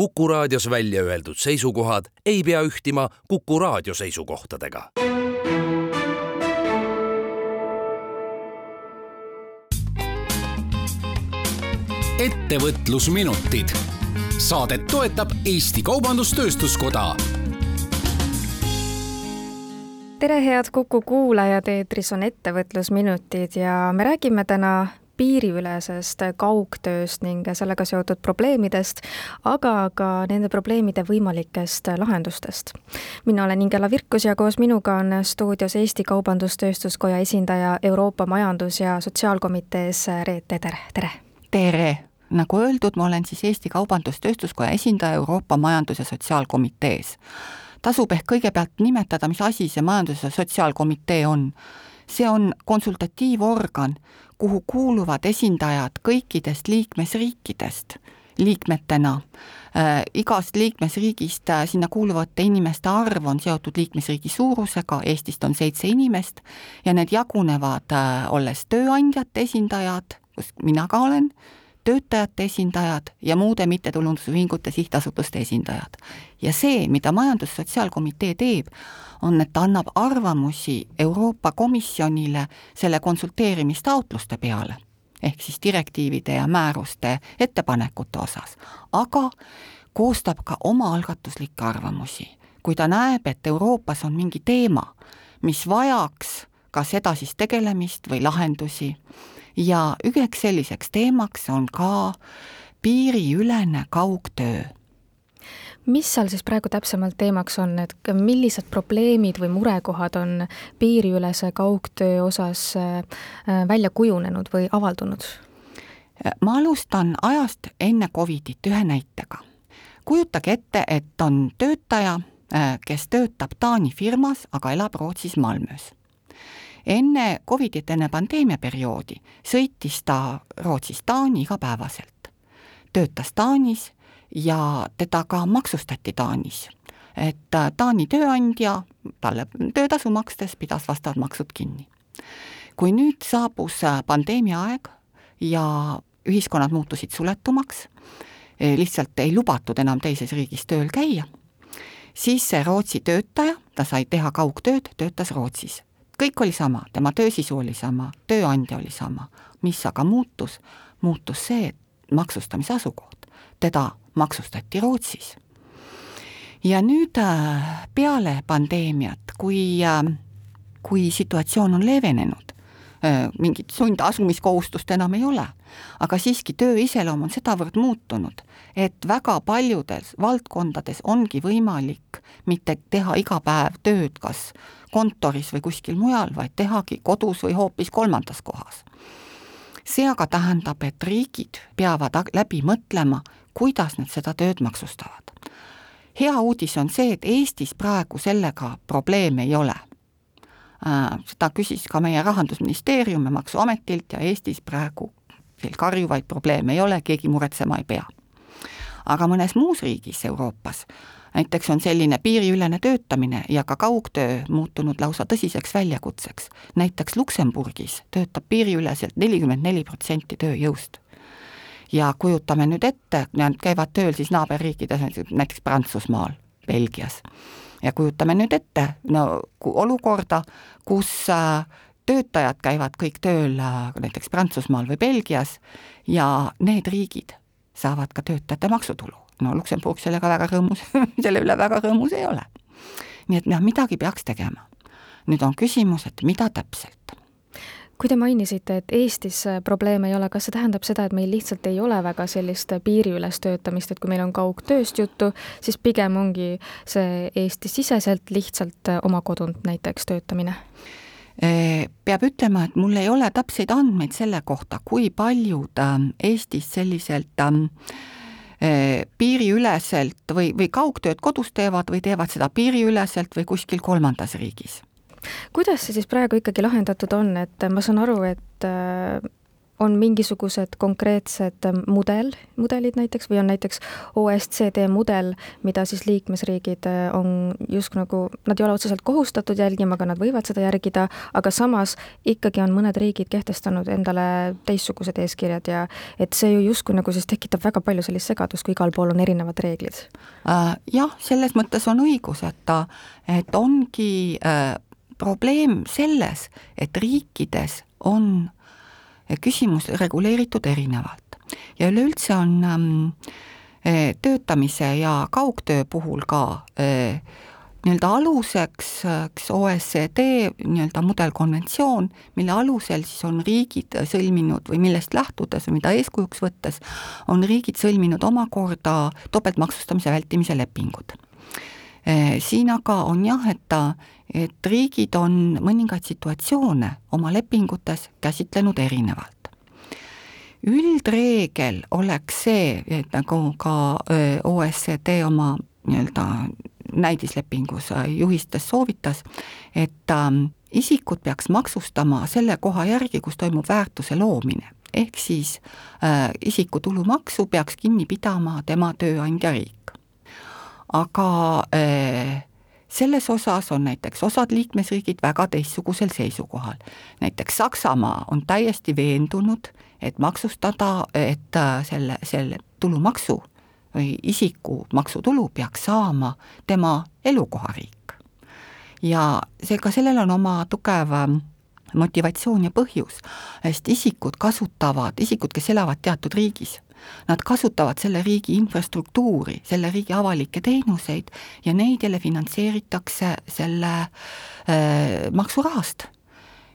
Kuku raadios välja öeldud seisukohad ei pea ühtima Kuku raadio seisukohtadega. ettevõtlusminutid. saadet toetab Eesti Kaubandus-Tööstuskoda tere, head Kuku kuulajad, eetris on Ettevõtlusminutid ja me räägime täna piiriülesest kaugtööst ning sellega seotud probleemidest, aga ka nende probleemide võimalikest lahendustest. mina olen Ingela Virkus ja koos minuga on stuudios Eesti Kaubandus-Tööstuskoja esindaja Euroopa Majandus- ja Sotsiaalkomitees Reet Teder, tere! tere! nagu öeldud, ma olen siis Eesti Kaubandus-Tööstuskoja esindaja Euroopa Majandus- ja Sotsiaalkomitees. tasub ehk kõigepealt nimetada, mis asi see Majandus- ja Sotsiaalkomitee on. see on konsultatiivorgan, kuhu kuuluvad esindajad kõikidest liikmesriikidest liikmetena äh,. igast liikmesriigist äh, sinna kuuluvate inimeste arv on seotud liikmesriigi suurusega, Eestist on seitse inimest ja need jagunevad äh, olles tööandjate esindajad, kus mina ka olen, töötajate esindajad ja muude mittetulundusühingute, sihtasutuste esindajad. ja see, mida Majandus-Sotsiaalkomitee teeb, on, et ta annab arvamusi Euroopa Komisjonile selle konsulteerimistaotluste peale, ehk siis direktiivide ja määruste ettepanekute osas, aga koostab ka omaalgatuslikke arvamusi. kui ta näeb, et Euroopas on mingi teema, mis vajaks kas edasist tegelemist või lahendusi, ja üheks selliseks teemaks on ka piiriülene kaugtöö mis seal siis praegu täpsemalt teemaks on, et millised probleemid või murekohad on piiriülese kaugtöö osas äh, välja kujunenud või avaldunud? ma alustan ajast enne Covidit ühe näitega. kujutage ette, et on töötaja, äh, kes töötab Taani firmas, aga elab Rootsis Malmös enne Covidit, enne pandeemiaperioodi sõitis ta Rootsist Taani igapäevaselt. töötas Taanis ja teda ka maksustati Taanis. et äh, Taani tööandja talle töötasu makstes pidas vastavad maksud kinni. kui nüüd saabus äh, pandeemia aeg ja ühiskonnad muutusid suletumaks, e, lihtsalt ei lubatud enam teises riigis tööl käia, siis see Rootsi töötaja, ta sai teha kaugtööd, töötas Rootsis. Kõik oli sama, tema töösisu oli sama, tööandja oli sama, mis aga muutus, muutus see, maksustamise asukoht, teda maksustati Rootsis. ja nüüd äh, peale pandeemiat, kui, äh, kui situatsioon on leevenenud, mingit sundasumiskohustust enam ei ole, aga siiski töö iseloom on sedavõrd muutunud, et väga paljudes valdkondades ongi võimalik mitte teha iga päev tööd kas kontoris või kuskil mujal, vaid tehagi kodus või hoopis kolmandas kohas see aga tähendab, et riigid peavad läbi mõtlema, kuidas nad seda tööd maksustavad. hea uudis on see, et Eestis praegu sellega probleeme ei ole. Äh, seda küsis ka meie Rahandusministeerium ja Maksuametilt ja Eestis praegu veel karjuvaid probleeme ei ole, keegi muretsema ei pea. aga mõnes muus riigis Euroopas näiteks on selline piiriülene töötamine ja ka kaugtöö muutunud lausa tõsiseks väljakutseks. näiteks Luksemburgis töötab piiriüleselt nelikümmend neli protsenti tööjõust. ja kujutame nüüd ette, nad käivad tööl siis naaberriikides, näiteks Prantsusmaal, Belgias. Ja kujutame nüüd ette, no olukorda, kus äh, töötajad käivad kõik tööl äh, näiteks Prantsusmaal või Belgias ja need riigid saavad ka töötajate maksutulu no Luksemburg sellega väga rõõmus selle üle väga rõõmus ei ole. nii et noh, midagi peaks tegema. nüüd on küsimus, et mida täpselt kui te mainisite, et Eestis probleeme ei ole, kas see tähendab seda, et meil lihtsalt ei ole väga sellist piiriüles töötamist, et kui meil on kaugtööst juttu, siis pigem ongi see Eesti-siseselt lihtsalt oma kodunt näiteks töötamine? peab ütlema, et mul ei ole täpseid andmeid selle kohta, kui paljud ähm, Eestis selliselt äh, Eh, piiriüleselt või, või kaugtööd kodus teevad või teevad seda piiriüleselt või kuskil kolmandas riigis. Kuidas see siis praegu ikkagi lahendatud on, et ma saan aru, et äh, on mingisugused konkreetsed mudel, mudelid näiteks või on näiteks OSCD mudel, mida siis liikmesriigid äh, on just nagu, nad ei ole otseselt kohustatud jälgima, aga nad võivad seda järgida, aga samas ikkagi on mõned riigid kehtestanud endale teistsugused eeskirjad ja et see ju justkui nagu siis tekitab väga palju sellist segadust, kui igal pool on erinevad reeglid äh,. jah, selles mõttes on õigus, et ta, et ongi äh, probleem selles, et riikides on küsimus reguleeritud erinevalt ja üleüldse on ähm, eh, töötamise ja kaugtöö puhul ka äh, nii-öelda aluseks üks OECD nii-öelda mudelkonventsioon, mille alusel siis on riigid sõlminud või millest lähtudes või mida eeskujuks võttes, on riigid sõlminud omakorda topeltmaksustamise vältimise lepingud. Eh, siin aga on jah, et ta, et riigid on mõningaid situatsioone oma lepingutes käsitlenud erinevalt üldreegel oleks see, et nagu ka OECD oma nii-öelda näidislepingus juhistes soovitas, et ähm, isikud peaks maksustama selle koha järgi, kus toimub väärtuse loomine. ehk siis äh, isiku tulumaksu peaks kinni pidama tema tööandja riik. Aga äh, selles osas on näiteks osad liikmesriigid väga teistsugusel seisukohal. näiteks Saksamaa on täiesti veendunud, et maksustada, et äh, selle, selle tulumaksu või isiku maksutulu peaks saama tema elukohariik. ja seega sellel on oma tugev ähm, motivatsioon ja põhjus, sest isikud kasutavad, isikud, kes elavad teatud riigis, nad kasutavad selle riigi infrastruktuuri, selle riigi avalikke teenuseid ja neid jälle finantseeritakse selle äh, maksurahast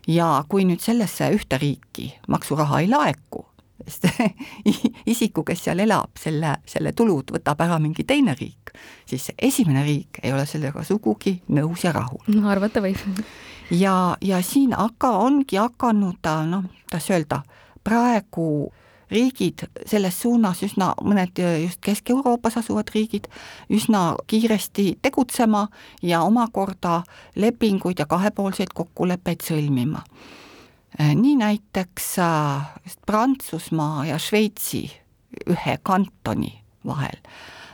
ja kui nüüd sellesse ühte riiki maksuraha ei laeku, sest isiku, kes seal elab, selle, selle tulud võtab ära mingi teine riik, siis esimene riik ei ole sellega sugugi nõus ja rahul. no arvata võib. ja, ja siin aga ongi hakanud noh, kuidas öelda, praegu riigid selles suunas üsna, mõned just Kesk-Euroopas asuvad riigid, üsna kiiresti tegutsema ja omakorda lepinguid ja kahepoolseid kokkuleppeid sõlmima. nii näiteks äh, Prantsusmaa ja Šveitsi ühe kantoni vahel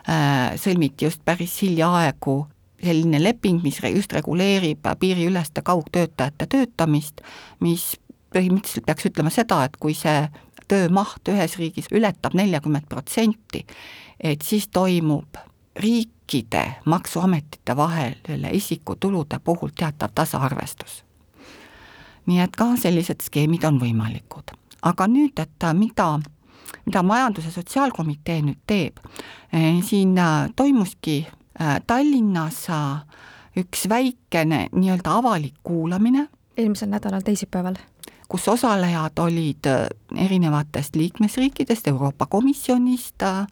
äh, sõlmiti just päris hiljaaegu selline leping, mis just reguleerib piiriüleste kaugtöötajate töötamist, mis põhimõtteliselt peaks ütlema seda, et kui see töömaht ühes riigis ületab neljakümmet protsenti, et siis toimub riikide maksuametite vahel selle isiku tulude puhul teatav tasaarvestus. nii et ka sellised skeemid on võimalikud. aga nüüd, et mida, mida Majandus- ja Sotsiaalkomitee nüüd teeb, eh, siin äh, toimuski äh, Tallinnas äh, üks väikene nii-öelda avalik kuulamine. eelmisel nädalal teisipäeval kus osalejad olid äh, erinevatest liikmesriikidest, Euroopa Komisjonist, äh,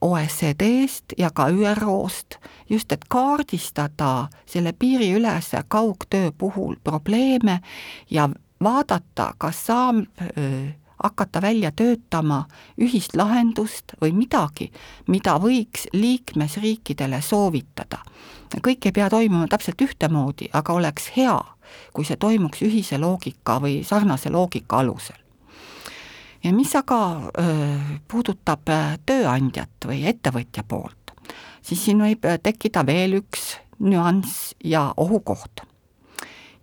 OECD-st ja ka ÜRO-st, just et kaardistada selle piiriülese kaugtöö puhul probleeme ja vaadata, kas saab äh, hakata välja töötama ühist lahendust või midagi, mida võiks liikmesriikidele soovitada. Kõik ei pea toimuma täpselt ühtemoodi, aga oleks hea, kui see toimuks ühise loogika või sarnase loogika alusel. ja mis aga öö, puudutab tööandjat või ettevõtja poolt, siis siin võib tekkida veel üks nüanss ja ohukoht.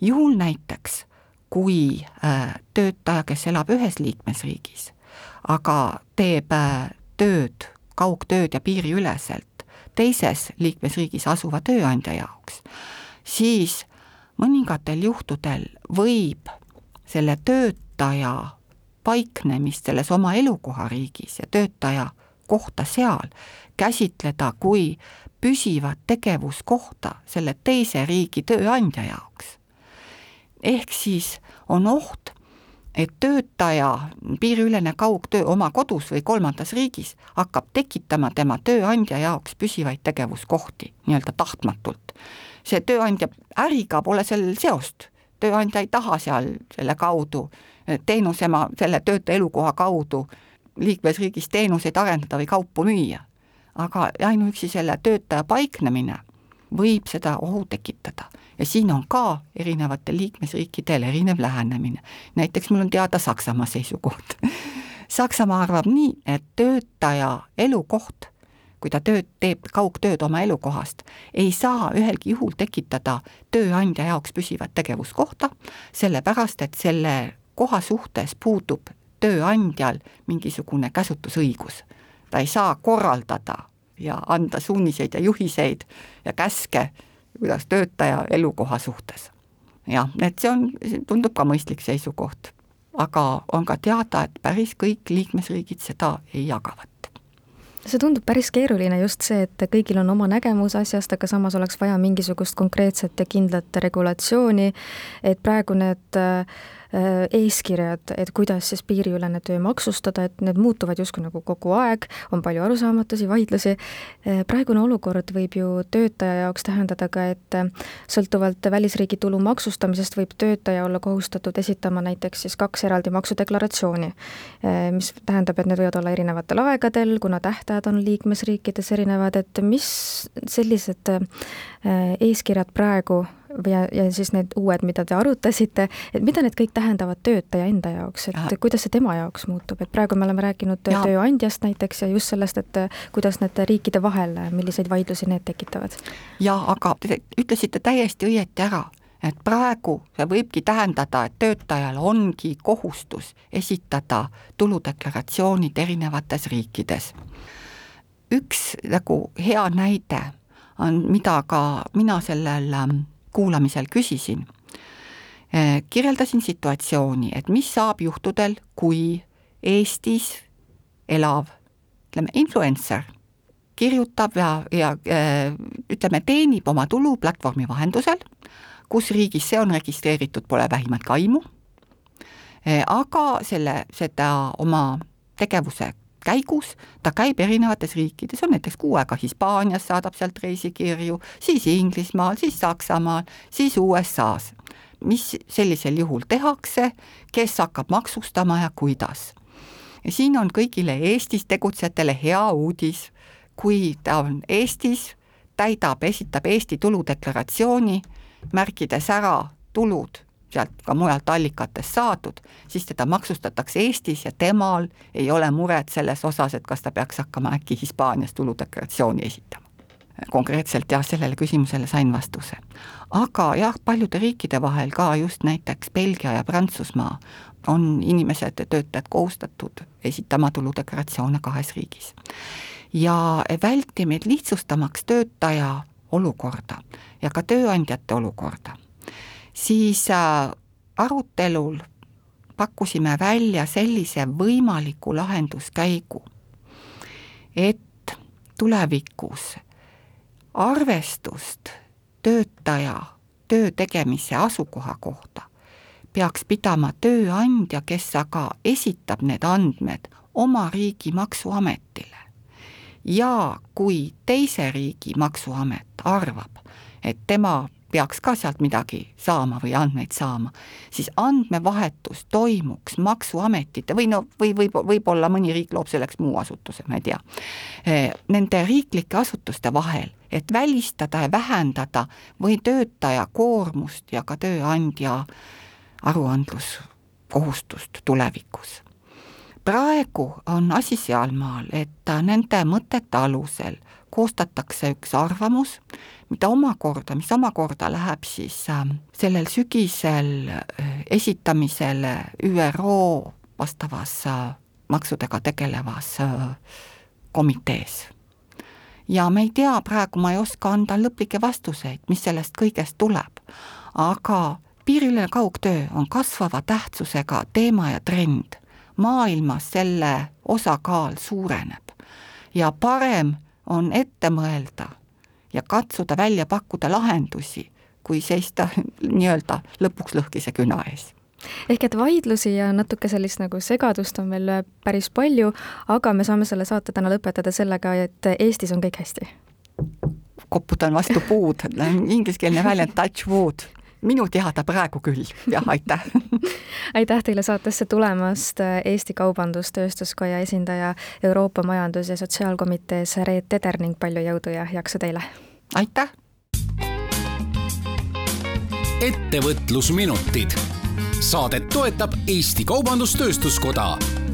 juhul näiteks, kui töötaja, kes elab ühes liikmesriigis, aga teeb tööd, kaugtööd ja piiriüleselt teises liikmesriigis asuva tööandja jaoks, siis mõningatel juhtudel võib selle töötaja paiknemist selles oma elukohariigis ja töötaja kohta seal käsitleda kui püsivat tegevuskohta selle teise riigi tööandja jaoks. ehk siis on oht, et töötaja piiriülene kaugtöö oma kodus või kolmandas riigis hakkab tekitama tema tööandja jaoks püsivaid tegevuskohti nii-öelda tahtmatult see tööandja äriga pole sellel seost, tööandja ei taha seal selle kaudu teenusema, selle töötaja elukoha kaudu liikmesriigis teenuseid arendada või kaupu müüa. aga ainuüksi selle töötaja paiknemine võib seda ohu tekitada ja siin on ka erinevatel liikmesriikidel erinev lähenemine. näiteks mul on teada Saksamaa seisukoht Saksamaa arvab nii, et töötaja elukoht, kui ta tööd teeb, kaugtööd oma elukohast, ei saa ühelgi juhul tekitada tööandja jaoks püsivat tegevuskohta, sellepärast et selle koha suhtes puudub tööandjal mingisugune käsutusõigus. ta ei saa korraldada ja anda suuniseid ja juhiseid ja käske, kuidas töötaja elukoha suhtes. jah, et see on, tundub ka mõistlik seisukoht aga on ka teada, et päris kõik liikmesriigid seda ei jagavat see tundub päris keeruline, just see, et kõigil on oma nägemus asjast, aga samas oleks vaja mingisugust konkreetset ja kindlat regulatsiooni, et praegu need äh, eeskirjad, et kuidas siis piiriülene töö maksustada, et need muutuvad justkui nagu kogu aeg, on palju arusaamatusi, vaidlusi. Äh, praegune olukord võib ju töötaja jaoks tähendada ka, et äh, sõltuvalt välisriigi tulu maksustamisest võib töötaja olla kohustatud esitama näiteks siis kaks eraldi maksudeklaratsiooni, mis tähendab, et need võivad olla erinevatel aegadel, kuna tähtajad on liikmesriikides erinevad, et mis sellised eeskirjad praegu ja, ja siis need uued, mida te arutasite, et mida need kõik tähendavad töötaja enda jaoks, et ja. kuidas see tema jaoks muutub, et praegu me oleme rääkinud ja. tööandjast näiteks ja just sellest, et kuidas need riikide vahel, milliseid vaidlusi need tekitavad? jaa, aga te ütlesite täiesti õieti ära, et praegu see võibki tähendada, et töötajal ongi kohustus esitada tuludeklaratsioonid erinevates riikides. üks nagu hea näide on, mida ka mina sellel ähm, kuulamisel küsisin, eh, kirjeldasin situatsiooni, et mis saab juhtudel, kui Eestis elav ütleme, influencer kirjutab ja, ja eh, ütleme, teenib oma tulu platvormi vahendusel, kus riigis see on registreeritud, pole vähimatki aimu, eh, aga selle, seda oma tegevuse käigus ta käib erinevates riikides, on näiteks kuu aega Hispaanias, saadab sealt reisikirju, siis Inglismaal, siis Saksamaal, siis USA-s. mis sellisel juhul tehakse, kes hakkab maksustama ja kuidas? ja siin on kõigile Eestis tegutsejatele hea uudis, kui ta on Eestis, täidab, esitab Eesti tuludeklaratsiooni, märkides ära tulud sealt ka mujalt allikatest saadud, siis teda maksustatakse Eestis ja temal ei ole muret selles osas, et kas ta peaks hakkama äkki Hispaanias tuludeklaratsiooni esitama. konkreetselt jah, sellele küsimusele sain vastuse. aga jah, paljude riikide vahel ka just näiteks Belgia ja Prantsusmaa on inimesed ja töötajad kohustatud esitama tuludeklaratsioone kahes riigis. ja vältimine lihtsustamaks töötaja olukorda ja ka tööandjate olukorda siis äh, arutelul pakkusime välja sellise võimaliku lahenduskäigu, et tulevikus arvestust töötaja töö tegemise asukoha kohta peaks pidama tööandja, kes aga esitab need andmed oma riigi maksuametile. ja kui teise riigi maksuamet arvab, et tema peaks ka sealt midagi saama või andmeid saama, siis andmevahetus toimuks Maksuametite või no, või võib, võib-olla mõni riik loob selleks muu asutuse, ma ei tea, eh, nende riiklike asutuste vahel, et välistada ja vähendada või töötaja koormust ja ka tööandja aruandluskohustust tulevikus. Praegu on asi sealmaal, et nende mõtete alusel koostatakse üks arvamus, mida omakorda, mis omakorda läheb siis ähm, sellel sügisel äh, esitamisele ÜRO vastavas äh, maksudega tegelevas äh, komitees. ja me ei tea, praegu ma ei oska anda lõplikke vastuseid, mis sellest kõigest tuleb, aga piiriline kaugtöö on kasvava tähtsusega teema ja trend maailmas selle osakaal suureneb ja parem on ette mõelda ja katsuda välja pakkuda lahendusi, kui seista nii-öelda lõpuks lõhkise küna ees ehk et vaidlusi ja natuke sellist nagu segadust on veel päris palju, aga me saame selle saate täna lõpetada sellega, et Eestis on kõik hästi. koputan vastu puud, ingliskeelne väljend touch wood minu teada praegu küll, jah, aitäh aitäh teile saatesse tulemast, Eesti Kaubandus-Tööstuskoja esindaja Euroopa Majandus- ja Sotsiaalkomitees Reet Teder ning palju jõudu ja jaksu teile! aitäh! ettevõtlusminutid. saadet toetab Eesti Kaubandus-Tööstuskoda